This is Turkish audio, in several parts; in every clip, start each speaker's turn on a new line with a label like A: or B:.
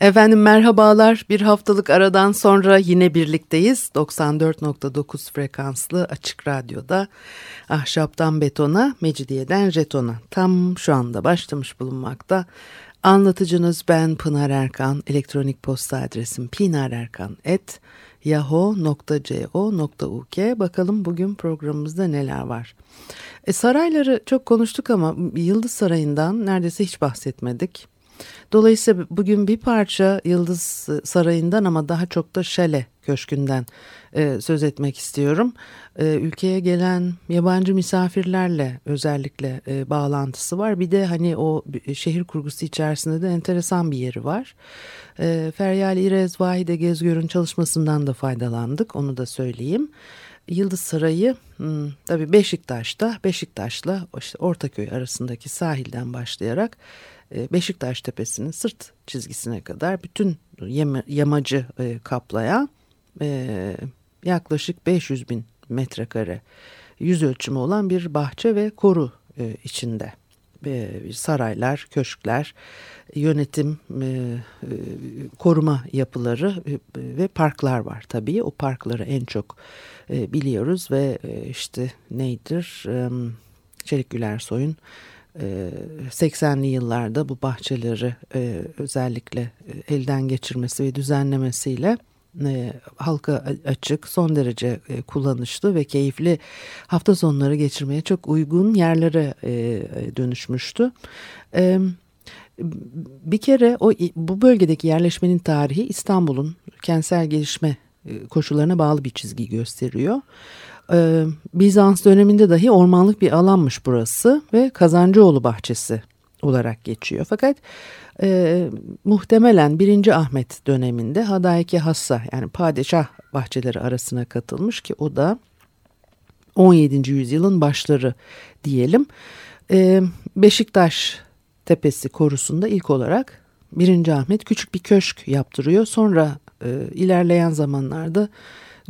A: Efendim merhabalar. Bir haftalık aradan sonra yine birlikteyiz. 94.9 frekanslı açık radyoda ahşaptan betona, mecidiyeden jetona. Tam şu anda başlamış bulunmakta. Anlatıcınız ben Pınar Erkan. Elektronik posta adresim pinarerkan.yahoo.co.uk Bakalım bugün programımızda neler var. E, sarayları çok konuştuk ama Yıldız Sarayı'ndan neredeyse hiç bahsetmedik. Dolayısıyla bugün bir parça Yıldız Sarayı'ndan ama daha çok da Şale Köşkü'nden e, söz etmek istiyorum. E, ülkeye gelen yabancı misafirlerle özellikle e, bağlantısı var. Bir de hani o şehir kurgusu içerisinde de enteresan bir yeri var. E, Feryal İrez Vahide Gezgör'ün çalışmasından da faydalandık onu da söyleyeyim. Yıldız Sarayı hmm, tabii Beşiktaş'ta Beşiktaş'la işte Ortaköy arasındaki sahilden başlayarak Beşiktaş Tepesi'nin sırt çizgisine kadar bütün yamacı e, kaplayan e, yaklaşık 500 bin metrekare yüz ölçümü olan bir bahçe ve koru içinde. Saraylar, köşkler, yönetim, koruma yapıları ve parklar var tabii. O parkları en çok biliyoruz ve işte neydir? Çelik Gülersoy'un 80'li yıllarda bu bahçeleri e, özellikle e, elden geçirmesi ve düzenlemesiyle e, halka açık, son derece kullanışlı ve keyifli hafta sonları geçirmeye çok uygun yerlere dönüşmüştü. Bir kere o bu bölgedeki yerleşmenin tarihi İstanbul'un kentsel gelişme koşullarına bağlı bir çizgi gösteriyor e, Bizans döneminde dahi ormanlık bir alanmış burası ve Kazancıoğlu bahçesi olarak geçiyor. Fakat e, muhtemelen 1. Ahmet döneminde Hadayki Hassa yani padişah bahçeleri arasına katılmış ki o da 17. yüzyılın başları diyelim. E, Beşiktaş Tepesi korusunda ilk olarak 1. Ahmet küçük bir köşk yaptırıyor. Sonra e, ilerleyen zamanlarda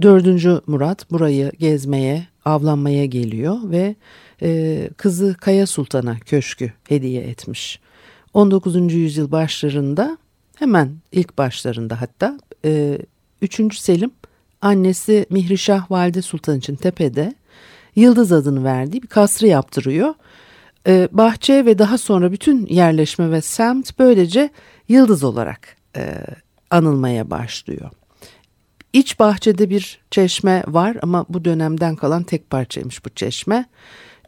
A: Dördüncü Murat burayı gezmeye, avlanmaya geliyor ve e, kızı Kaya Sultan'a köşkü hediye etmiş. 19. yüzyıl başlarında hemen ilk başlarında hatta e, 3. Selim annesi Mihrişah Valide Sultan için tepede Yıldız adını verdiği bir kasrı yaptırıyor. E, bahçe ve daha sonra bütün yerleşme ve semt böylece Yıldız olarak e, anılmaya başlıyor. İç bahçede bir çeşme var ama bu dönemden kalan tek parçaymış bu çeşme.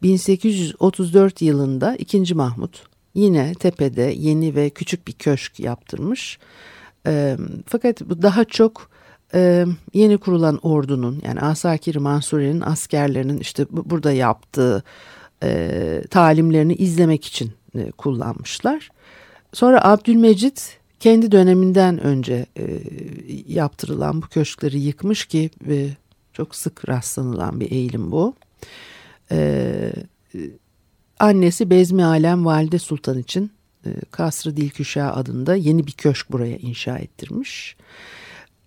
A: 1834 yılında 2. Mahmut yine tepede yeni ve küçük bir köşk yaptırmış. E, fakat bu daha çok e, yeni kurulan ordunun yani Asakir Mansuri'nin askerlerinin işte burada yaptığı e, talimlerini izlemek için e, kullanmışlar. Sonra Abdülmecit kendi döneminden önce e, yaptırılan bu köşkleri yıkmış ki e, çok sık rastlanılan bir eğilim bu. E, annesi Bezmi Alem Valide Sultan için e, Kasrı Dilküşa adında yeni bir köşk buraya inşa ettirmiş.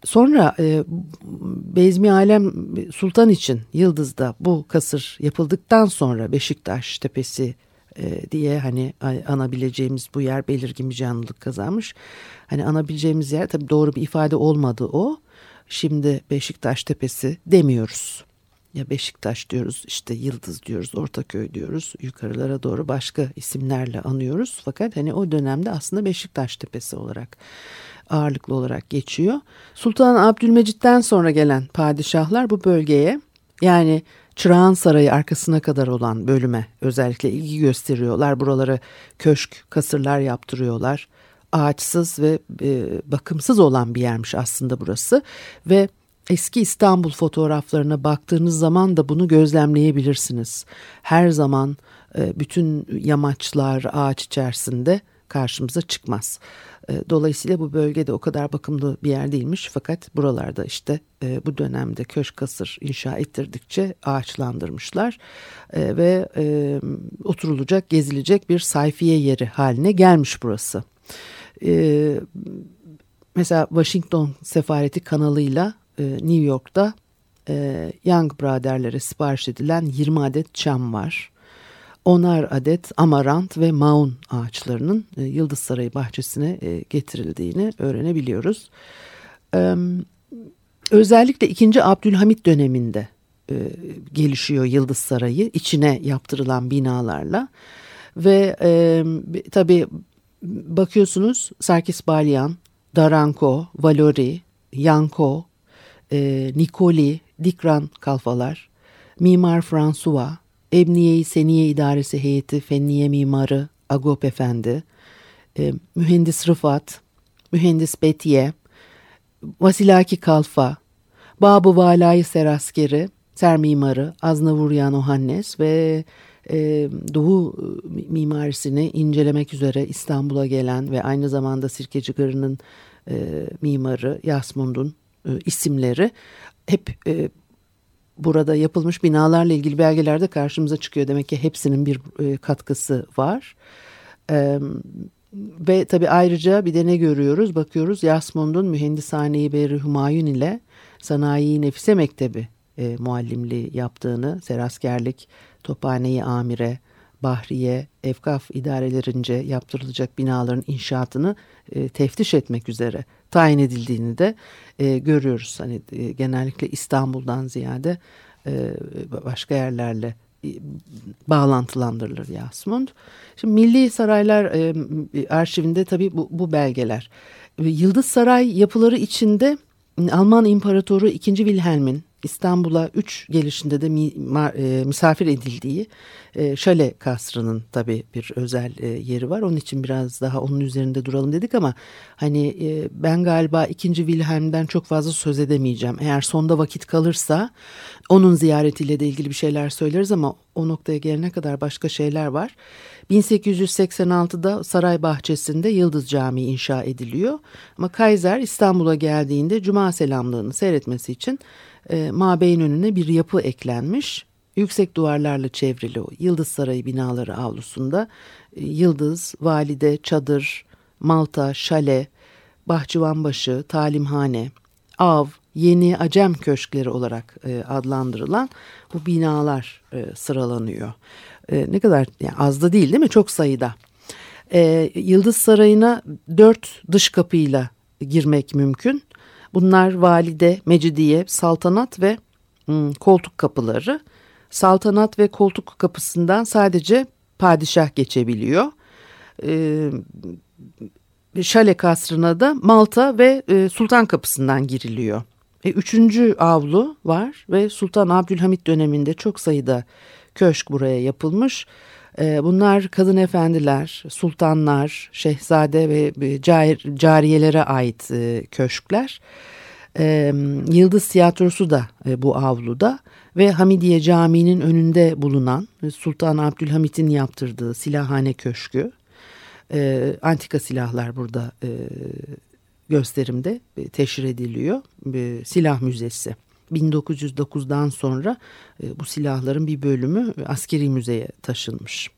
A: Sonra e, Bezmi Alem Sultan için Yıldız'da bu kasır yapıldıktan sonra Beşiktaş Tepesi e, diye hani anabileceğimiz bu yer belirgin bir canlılık kazanmış. Hani anabileceğimiz yer tabii doğru bir ifade olmadı o. Şimdi Beşiktaş Tepesi demiyoruz. Ya Beşiktaş diyoruz, işte Yıldız diyoruz, Ortaköy diyoruz. Yukarılara doğru başka isimlerle anıyoruz. Fakat hani o dönemde aslında Beşiktaş Tepesi olarak ağırlıklı olarak geçiyor. Sultan Abdülmecit'ten sonra gelen padişahlar bu bölgeye yani Çırağan Sarayı arkasına kadar olan bölüme özellikle ilgi gösteriyorlar. Buraları köşk, kasırlar yaptırıyorlar. Ağaçsız ve e, bakımsız olan bir yermiş aslında burası ve eski İstanbul fotoğraflarına baktığınız zaman da bunu gözlemleyebilirsiniz. Her zaman e, bütün yamaçlar ağaç içerisinde karşımıza çıkmaz. E, dolayısıyla bu bölgede o kadar bakımlı bir yer değilmiş fakat buralarda işte e, bu dönemde köşk kasır inşa ettirdikçe ağaçlandırmışlar e, ve oturulacak gezilecek bir sayfiye yeri haline gelmiş burası. Mesela Washington sefareti kanalıyla New York'ta Young Brother'lere sipariş edilen 20 adet çam var. Onar adet amarant ve maun ağaçlarının e, Yıldız Sarayı bahçesine e, getirildiğini öğrenebiliyoruz. Özellikle 2. Abdülhamit döneminde e, gelişiyor Yıldız Sarayı içine yaptırılan binalarla ve e, tabii bakıyorsunuz Sarkis Balyan, Daranko, Valori, Yanko, e, Nikoli, Dikran kalfalar, Mimar François, Ebniye-i Seniye İdaresi Heyeti Fenniye Mimarı Agop Efendi, e, Mühendis Rıfat, Mühendis Betiye, Vasilaki Kalfa, Babı Valai Seraskeri, Ser Mimarı Aznavuryan Ohannes ve e, Doğu mimarisini incelemek üzere İstanbul'a gelen ve aynı zamanda Sirkeci Garı'nın e, mimarı Yasmund'un e, isimleri hep e, burada yapılmış binalarla ilgili belgelerde karşımıza çıkıyor. Demek ki hepsinin bir e, katkısı var. Ve tabii ayrıca bir de ne görüyoruz? Bakıyoruz Yasmund'un Mühendishane-i Beri Hümayun ile Sanayi Nefise Mektebi e, muallimliği yaptığını, seraskerlik, tophane Amire, Bahriye, Efkaf idarelerince yaptırılacak binaların inşaatını e, teftiş etmek üzere tayin edildiğini de e, görüyoruz. Hani e, genellikle İstanbul'dan ziyade e, başka yerlerle e, bağlantılandırılır Yasmund. Şimdi Milli Saraylar e, arşivinde tabii bu, bu belgeler. Yıldız Saray yapıları içinde Alman İmparatoru 2. Wilhelm'in İstanbul'a üç gelişinde de e, misafir edildiği e, Şale Kasrı'nın tabii bir özel e, yeri var. Onun için biraz daha onun üzerinde duralım dedik ama hani ben galiba 2. Wilhelm'den çok fazla söz edemeyeceğim. Eğer sonda vakit kalırsa onun ziyaretiyle de ilgili bir şeyler söyleriz ama o noktaya gelene kadar başka şeyler var. 1886'da saray bahçesinde Yıldız Camii inşa ediliyor. Ama Kaiser İstanbul'a geldiğinde Cuma selamlığını seyretmesi için e, mabeyin önüne bir yapı eklenmiş. Yüksek duvarlarla çevrili o Yıldız Sarayı binaları avlusunda e, Yıldız, Valide, Çadır, Malta, Şale, Bahçıvanbaşı, Talimhane, Av, Yeni Acem Köşkleri olarak e, adlandırılan bu binalar e, sıralanıyor. E, ne kadar yani az da değil değil mi? Çok sayıda. E, Yıldız Sarayı'na dört dış kapıyla girmek mümkün. Bunlar valide, mecidiye, saltanat ve hmm, koltuk kapıları. Saltanat ve koltuk kapısından sadece padişah geçebiliyor. Ee, Şale kasrına da Malta ve e, Sultan kapısından giriliyor. E, üçüncü avlu var ve Sultan Abdülhamit döneminde çok sayıda köşk buraya yapılmış. E, bunlar kadın efendiler, sultanlar, şehzade ve cariyelere ait e, köşkler. E, Yıldız Tiyatrosu da bu avluda ve Hamidiye Camii'nin önünde bulunan Sultan Abdülhamit'in yaptırdığı silahhane köşkü. Antika silahlar burada gösterimde teşhir ediliyor. Silah müzesi. 1909'dan sonra e, bu silahların bir bölümü askeri müzeye taşınmış.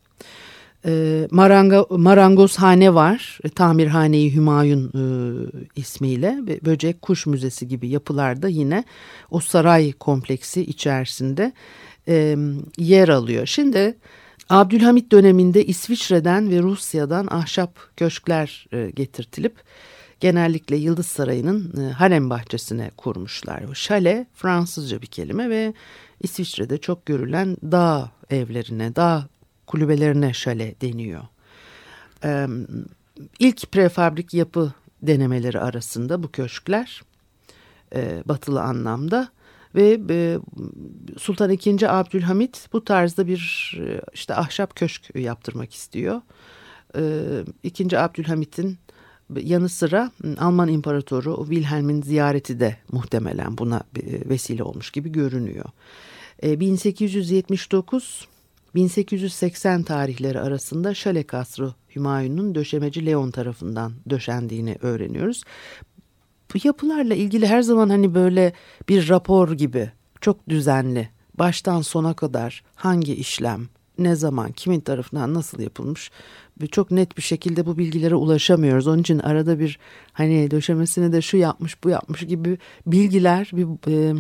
A: E, maranga, marangozhane var, e, tamirhaneyi Hümayun e, ismiyle böcek kuş müzesi gibi yapılarda yine o saray kompleksi içerisinde e, yer alıyor. Şimdi Abdülhamit döneminde İsviçre'den ve Rusya'dan ahşap köşkler e, getirtilip genellikle Yıldız Sarayı'nın e, harem bahçesine kurmuşlar. Şale Fransızca bir kelime ve İsviçre'de çok görülen dağ evlerine, dağ kulübelerine şale deniyor. Ee, ilk prefabrik yapı denemeleri arasında bu köşkler e, batılı anlamda ve e, Sultan II. Abdülhamit bu tarzda bir e, işte ahşap köşk yaptırmak istiyor. E, II. Abdülhamit'in yanı sıra ıı, Alman İmparatoru Wilhelm'in ziyareti de muhtemelen buna vesile olmuş gibi görünüyor. 1879 e, 1880 tarihleri arasında Şale Kasrı Hümayun'un döşemeci Leon tarafından döşendiğini öğreniyoruz. Bu yapılarla ilgili her zaman hani böyle bir rapor gibi çok düzenli baştan sona kadar hangi işlem, ne zaman, kimin tarafından nasıl yapılmış çok net bir şekilde bu bilgilere ulaşamıyoruz. Onun için arada bir hani döşemesini de şu yapmış bu yapmış gibi bilgiler bir e,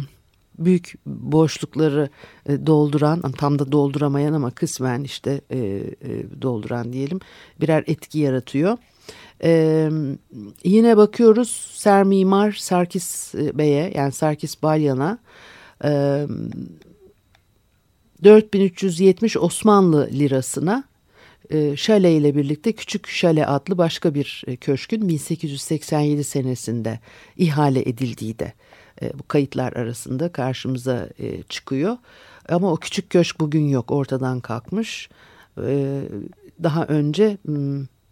A: büyük boşlukları e, dolduran tam da dolduramayan ama kısmen işte e, e, dolduran diyelim birer etki yaratıyor. Ee, yine bakıyoruz Ser Mimar Sarkis Bey'e yani Sarkis Balyan'a e, 4370 Osmanlı lirasına e, Şale ile birlikte Küçük Şale adlı başka bir e, köşkün 1887 senesinde ihale edildiği de e, bu kayıtlar arasında karşımıza çıkıyor. Ama o küçük köşk bugün yok ortadan kalkmış. Daha önce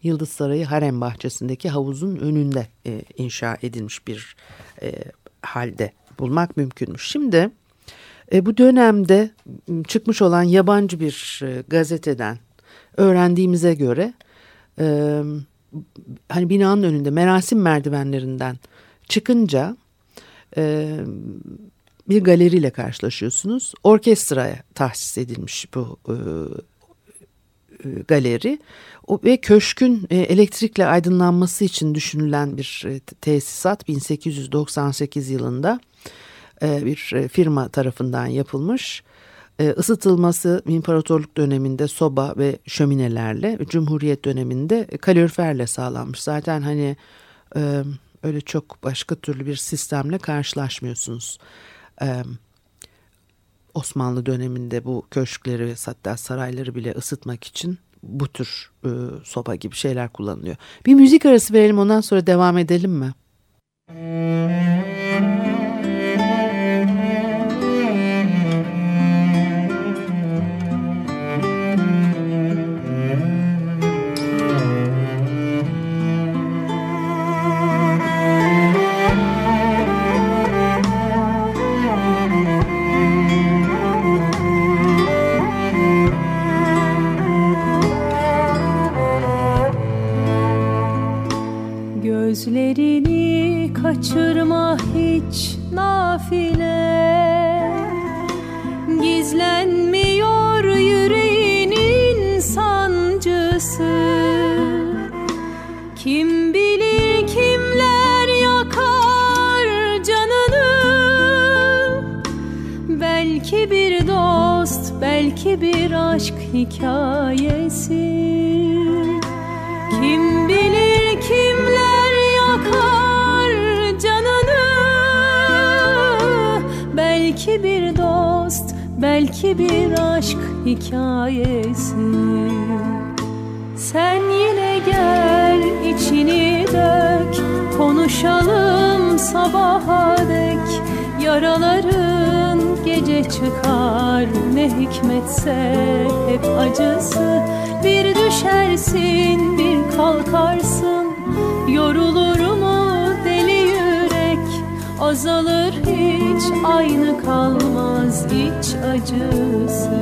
A: Yıldız Sarayı Harem Bahçesi'ndeki havuzun önünde inşa edilmiş bir halde bulmak mümkünmüş. Şimdi e, bu dönemde çıkmış olan yabancı bir e, gazeteden öğrendiğimize göre e, hani binanın önünde merasim merdivenlerinden çıkınca e, bir galeriyle karşılaşıyorsunuz. Orkestraya tahsis edilmiş bu e, e, galeri o, ve köşkün e, elektrikle aydınlanması için düşünülen bir tesisat 1898 yılında bir e, firma tarafından yapılmış. E, ısıtılması imparatorluk döneminde soba ve şöminelerle, Cumhuriyet döneminde kaloriferle sağlanmış. Zaten hani e, öyle çok başka türlü bir sistemle karşılaşmıyorsunuz. E, Osmanlı döneminde bu köşkleri ve hatta sarayları bile ısıtmak için bu tür e, soba gibi şeyler kullanılıyor. Bir müzik arası verelim ondan sonra devam edelim mi? Müzik
B: bir aşk hikayesi. Kim bilir kimler yakar canını? Belki bir dost, belki bir aşk hikayesi. Sen yine gel içini dök. Konuşalım sabaha dek. Yaraların gece çıkar. Ne hikmetse hep acısı. Bir düşersin bir kalkarsın. Yorulur mu deli yürek? Azalır hiç aynı kalmaz iç acısı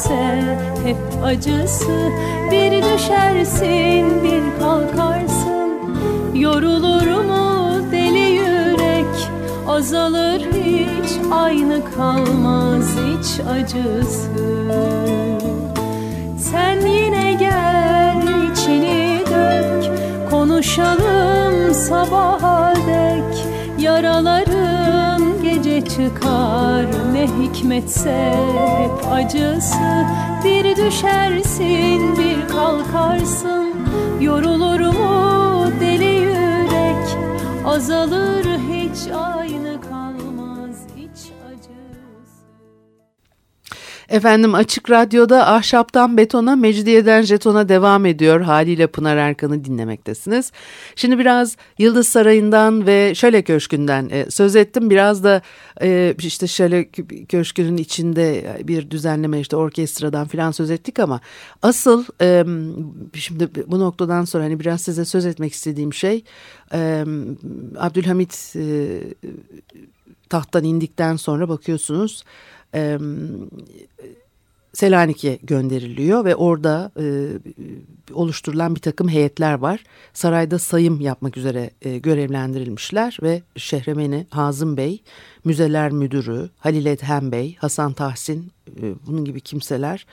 B: hikmetse hep acısı. Bir düşersin bir kalkarsın. Yorulur mu deli yürek? Azalır hiç aynı kalmaz hiç acısı. Sen yine gel içini dök. Konuşalım sabaha dek. Yaraların gece çıkar ne hikmetse hep acısı. Bir düşersin bir kalkarsın. Yorulur mu deli yürek? Azalır hiç aynı
A: Efendim Açık Radyo'da Ahşaptan Betona, Mecidiyeden Jeton'a devam ediyor. Haliyle Pınar Erkan'ı dinlemektesiniz. Şimdi biraz Yıldız Sarayı'ndan ve Şöle Köşkü'nden e, söz ettim. Biraz da e, işte Şöle Köşkü'nün içinde bir düzenleme işte orkestradan falan söz ettik ama asıl e, şimdi bu noktadan sonra hani biraz size söz etmek istediğim şey e, Abdülhamit e, tahttan indikten sonra bakıyorsunuz e, Selanik'e gönderiliyor ve orada e, oluşturulan bir takım heyetler var. Sarayda sayım yapmak üzere e, görevlendirilmişler ve Şehremeni Hazım Bey, Müzeler Müdürü, Halil Edhem Bey, Hasan Tahsin e, bunun gibi kimseler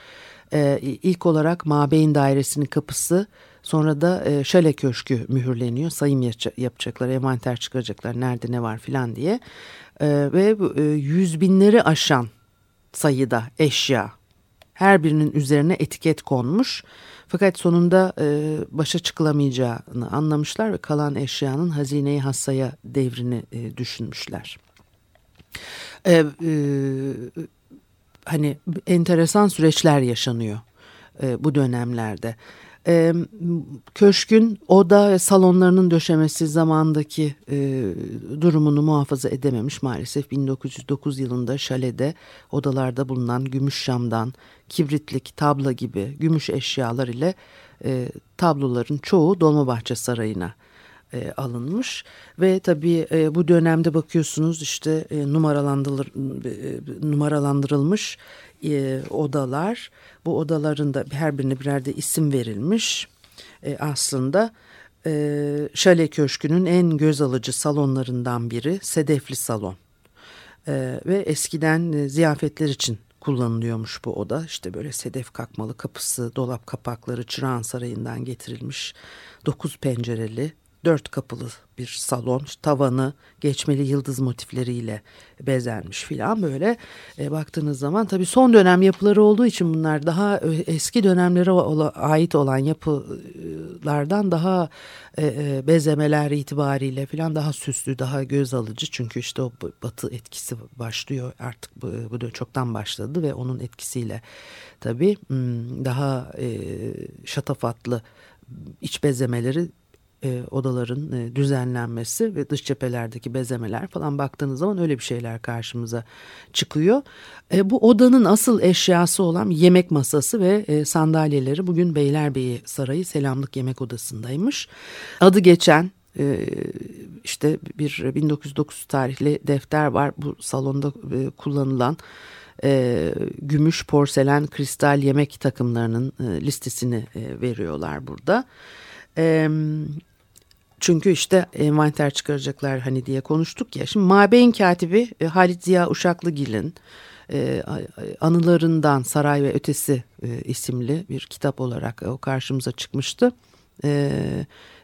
A: e, ilk olarak Mabeyin Dairesi'nin kapısı sonra da e, Şale Köşkü mühürleniyor. Sayım yapacaklar, envanter çıkaracaklar nerede ne var filan diye e, ve e, yüz binleri aşan sayıda eşya her birinin üzerine etiket konmuş. Fakat sonunda e, başa çıkılamayacağını anlamışlar ve kalan eşyanın hazineyi hassaya devrini e, düşünmüşler. E, e, hani enteresan süreçler yaşanıyor e, bu dönemlerde e, köşkün oda ve salonlarının döşemesi zamandaki e, durumunu muhafaza edememiş maalesef. 1909 yılında şalede odalarda bulunan gümüş şamdan, kibritlik, tabla gibi gümüş eşyalar ile e, tabloların çoğu Dolmabahçe Sarayı'na e, alınmış ve tabii e, bu dönemde bakıyorsunuz işte e, numaralandırılır, e, numaralandırılmış e, odalar. Bu odaların da her birine birer de isim verilmiş. E, aslında e, Şale Köşkü'nün en göz alıcı salonlarından biri Sedefli Salon. E, ve eskiden e, ziyafetler için kullanılıyormuş bu oda. İşte böyle sedef kakmalı kapısı, dolap kapakları Çırağan Sarayı'ndan getirilmiş. Dokuz pencereli dört kapılı bir salon, tavanı geçmeli yıldız motifleriyle bezenmiş filan böyle. E, baktığınız zaman tabii son dönem yapıları olduğu için bunlar daha eski dönemlere ait olan yapılardan daha e, e, bezemeler itibariyle filan daha süslü, daha göz alıcı. Çünkü işte o batı etkisi başlıyor. Artık bu, bu çoktan başladı ve onun etkisiyle tabii hmm, daha e, şatafatlı iç bezemeleri e, odaların e, düzenlenmesi ve dış cephelerdeki bezemeler falan baktığınız zaman öyle bir şeyler karşımıza çıkıyor. E, bu odanın asıl eşyası olan yemek masası ve e, sandalyeleri bugün Beylerbeyi Sarayı Selamlık Yemek Odası'ndaymış. Adı geçen e, işte bir 1909 tarihli defter var bu salonda e, kullanılan e, gümüş, porselen, kristal yemek takımlarının e, listesini e, veriyorlar burada. Çünkü işte envanter çıkaracaklar hani diye konuştuk ya. Şimdi Mabeyin katibi e, Halit Ziya Uşaklıgil'in e, anılarından Saray ve Ötesi e, isimli bir kitap olarak o karşımıza çıkmıştı. E,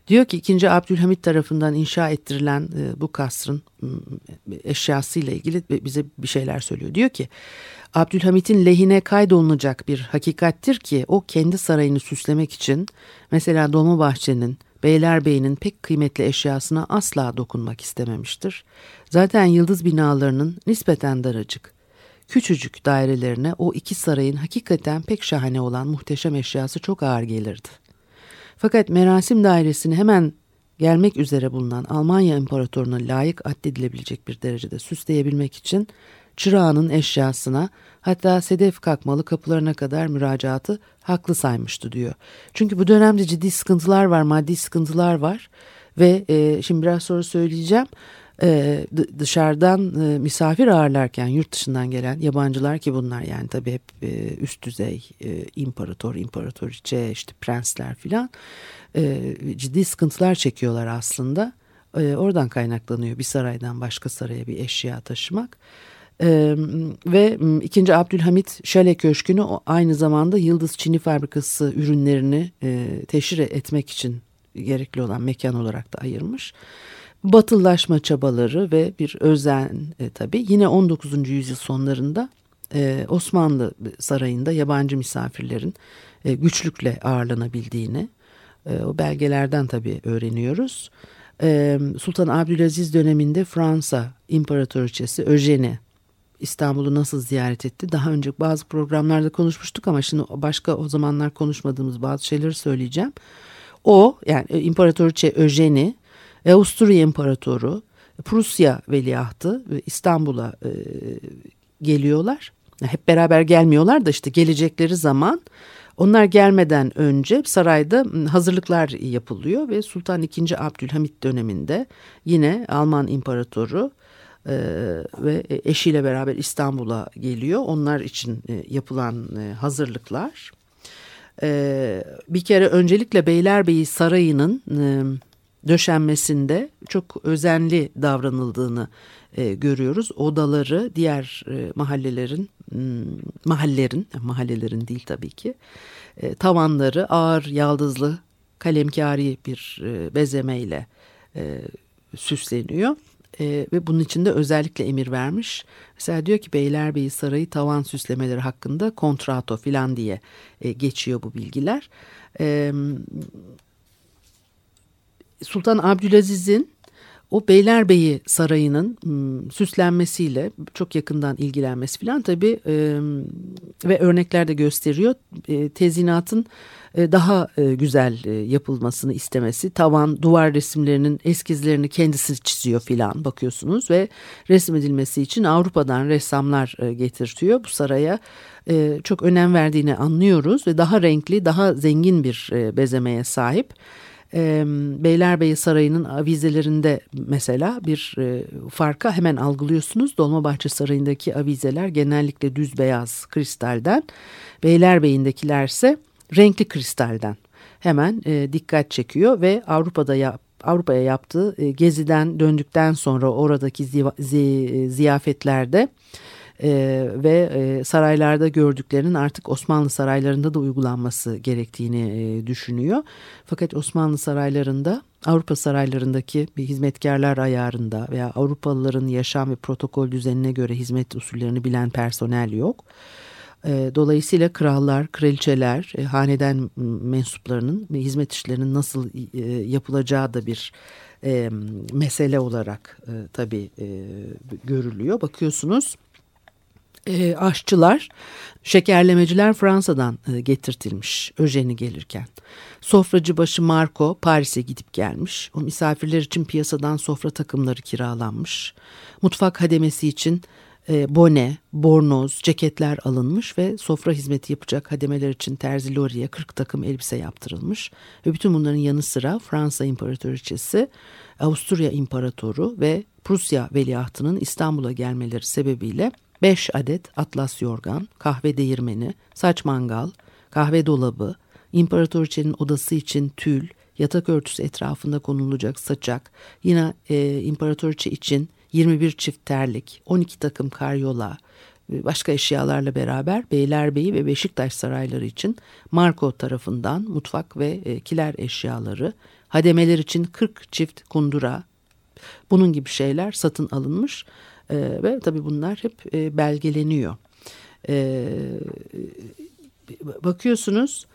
A: diyor ki 2. Abdülhamit tarafından inşa ettirilen e, bu kasrın eşyasıyla ilgili bize bir şeyler söylüyor. Diyor ki Abdülhamit'in lehine kaydolunacak bir hakikattir ki o kendi sarayını süslemek için mesela Dolmabahçe'nin Beylerbeyi'nin pek kıymetli eşyasına asla dokunmak istememiştir. Zaten yıldız binalarının nispeten daracık, küçücük dairelerine o iki sarayın hakikaten pek şahane olan muhteşem eşyası çok ağır gelirdi. Fakat merasim dairesini hemen gelmek üzere bulunan Almanya İmparatoruna layık addedilebilecek bir derecede süsleyebilmek için çırağının eşyasına hatta sedef kalkmalı kapılarına kadar müracaatı haklı saymıştı diyor. Çünkü bu dönemde ciddi sıkıntılar var, maddi sıkıntılar var ve e, şimdi biraz sonra söyleyeceğim. E, dışarıdan e, misafir ağırlarken yurt dışından gelen yabancılar ki bunlar yani tabii hep e, üst düzey e, imparator, imparatoriçe işte prensler filan ciddi sıkıntılar çekiyorlar aslında. Oradan kaynaklanıyor bir saraydan başka saraya bir eşya taşımak. Ee, ve 2. Abdülhamit Şale Köşkü'nü aynı zamanda Yıldız Çini Fabrikası ürünlerini teşhir etmek için gerekli olan mekan olarak da ayırmış. Batıllaşma çabaları ve bir özen e, tabii yine 19. yüzyıl sonlarında e, Osmanlı sarayında yabancı misafirlerin e, güçlükle ağırlanabildiğini e, o belgelerden tabii öğreniyoruz. E, Sultan Abdülaziz döneminde Fransa İmparatoriçesi Eugenie İstanbul'u nasıl ziyaret etti? Daha önce bazı programlarda konuşmuştuk ama şimdi başka o zamanlar konuşmadığımız bazı şeyleri söyleyeceğim. O yani İmparatoriçe Eugenie, Avusturya İmparatoru, Prusya veliahtı İstanbul'a e, geliyorlar. Hep beraber gelmiyorlar da işte gelecekleri zaman onlar gelmeden önce sarayda hazırlıklar yapılıyor ve Sultan II. Abdülhamit döneminde yine Alman İmparatoru e, ve eşiyle beraber İstanbul'a geliyor. Onlar için e, yapılan e, hazırlıklar. E, bir kere öncelikle Beylerbeyi Sarayı'nın e, döşenmesinde çok özenli davranıldığını e, görüyoruz. Odaları diğer e, mahallelerin hmm, mahallerin mahallelerin değil tabii ki e, tavanları ağır yaldızlı kalemkari bir e, bezemeyle e, süsleniyor. E, ve bunun için de özellikle emir vermiş. Mesela diyor ki Beylerbeyi Sarayı tavan süslemeleri hakkında kontrato filan diye e, geçiyor bu bilgiler. E, Sultan Abdülaziz'in o Beylerbeyi Sarayı'nın ım, süslenmesiyle çok yakından ilgilenmesi filan tabii ve örnekler de gösteriyor. E, tezinatın daha güzel yapılmasını istemesi. Tavan, duvar resimlerinin eskizlerini kendisi çiziyor filan bakıyorsunuz ve resmedilmesi için Avrupa'dan ressamlar getirtiyor. Bu saraya çok önem verdiğini anlıyoruz ve daha renkli, daha zengin bir bezemeye sahip e, Beylerbeyi Sarayı'nın avizelerinde mesela bir e, farka hemen algılıyorsunuz. Dolmabahçe Sarayı'ndaki avizeler genellikle düz beyaz kristalden, Beylerbeyi'ndekilerse renkli kristalden. Hemen e, dikkat çekiyor ve Avrupa'da yap, Avrupa'ya yaptığı e, geziden döndükten sonra oradaki zi, zi, ziyafetlerde e, ve e, saraylarda gördüklerinin artık Osmanlı saraylarında da uygulanması gerektiğini e, düşünüyor. Fakat Osmanlı saraylarında Avrupa saraylarındaki bir hizmetkarlar ayarında veya Avrupalıların yaşam ve protokol düzenine göre hizmet usullerini bilen personel yok. E, dolayısıyla krallar, kraliçeler, e, haneden mensuplarının hizmet işlerinin nasıl yapılacağı da bir mesele olarak tabii görülüyor. Bakıyorsunuz e, aşçılar, şekerlemeciler Fransa'dan e, getirtilmiş Öjen'i gelirken. Sofracı başı Marco Paris'e gidip gelmiş. O misafirler için piyasadan sofra takımları kiralanmış. Mutfak hademesi için e, bone, bornoz, ceketler alınmış ve sofra hizmeti yapacak hademeler için terzi Lori'ye 40 takım elbise yaptırılmış. Ve bütün bunların yanı sıra Fransa İmparatoriçesi, Avusturya İmparatoru ve Prusya Veliahtının İstanbul'a gelmeleri sebebiyle 5 adet atlas yorgan, kahve değirmeni, saç mangal, kahve dolabı, imparatoriçenin odası için tül, yatak örtüsü etrafında konulacak saçak, yine e, imparatoriçe için 21 çift terlik, 12 takım karyola, e, başka eşyalarla beraber Beylerbeyi ve Beşiktaş sarayları için Marco tarafından mutfak ve e, kiler eşyaları, hademeler için 40 çift kundura, bunun gibi şeyler satın alınmış e, ve tabii bunlar hep e, belgeleniyor. E, bakıyorsunuz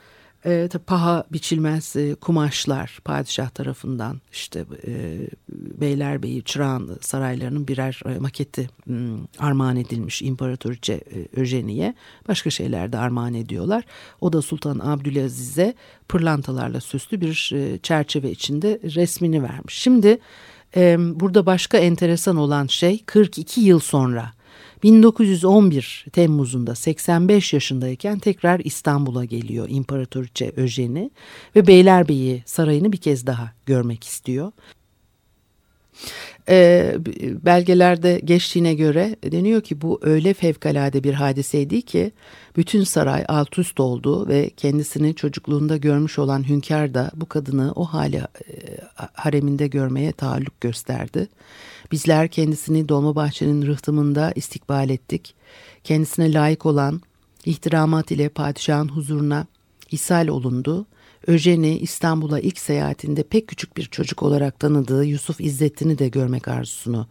A: e, paha biçilmez e, kumaşlar padişah tarafından işte e, Beylerbeyi Çırağan saraylarının birer e, maketi m, armağan edilmiş İmparatoriçe e, Öjeni'ye başka şeyler de armağan ediyorlar. O da Sultan Abdülaziz'e pırlantalarla süslü bir e, çerçeve içinde resmini vermiş. Şimdi burada başka enteresan olan şey 42 yıl sonra 1911 Temmuz'unda 85 yaşındayken tekrar İstanbul'a geliyor İmparatoriçe Öjeni ve Beylerbeyi Sarayı'nı bir kez daha görmek istiyor. E, belgelerde geçtiğine göre deniyor ki bu öyle fevkalade bir hadiseydi ki bütün saray alt üst oldu ve kendisini çocukluğunda görmüş olan hünkâr da bu kadını o hali e, hareminde görmeye taalluk gösterdi. Bizler kendisini Dolmabahçe'nin rıhtımında istikbal ettik. Kendisine layık olan ihtiramat ile padişahın huzuruna ishal olundu. Öjeni İstanbul'a ilk seyahatinde pek küçük bir çocuk olarak tanıdığı Yusuf İzzettin'i de görmek arzusunu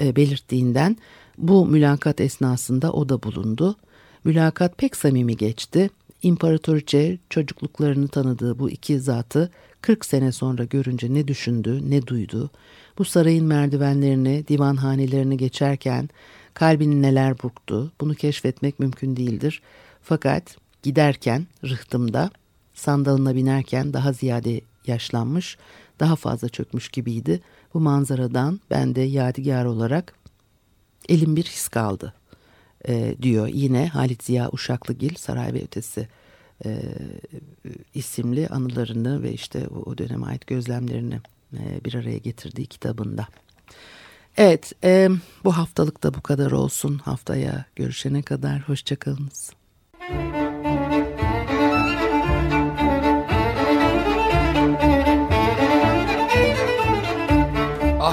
A: e, belirttiğinden bu mülakat esnasında o da bulundu. Mülakat pek samimi geçti. İmparatoriçe çocukluklarını tanıdığı bu iki zatı 40 sene sonra görünce ne düşündü, ne duydu. Bu sarayın merdivenlerini, divanhanelerini geçerken kalbini neler burktu bunu keşfetmek mümkün değildir. Fakat giderken rıhtımda sandalına binerken daha ziyade yaşlanmış, daha fazla çökmüş gibiydi. Bu manzaradan ben de yadigar olarak elim bir his kaldı e, diyor. Yine Halit Ziya Uşaklıgil Saray ve Ötesi e, isimli anılarını ve işte o, o döneme ait gözlemlerini e, bir araya getirdiği kitabında. Evet e, bu haftalık da bu kadar olsun. Haftaya görüşene kadar hoşçakalınız.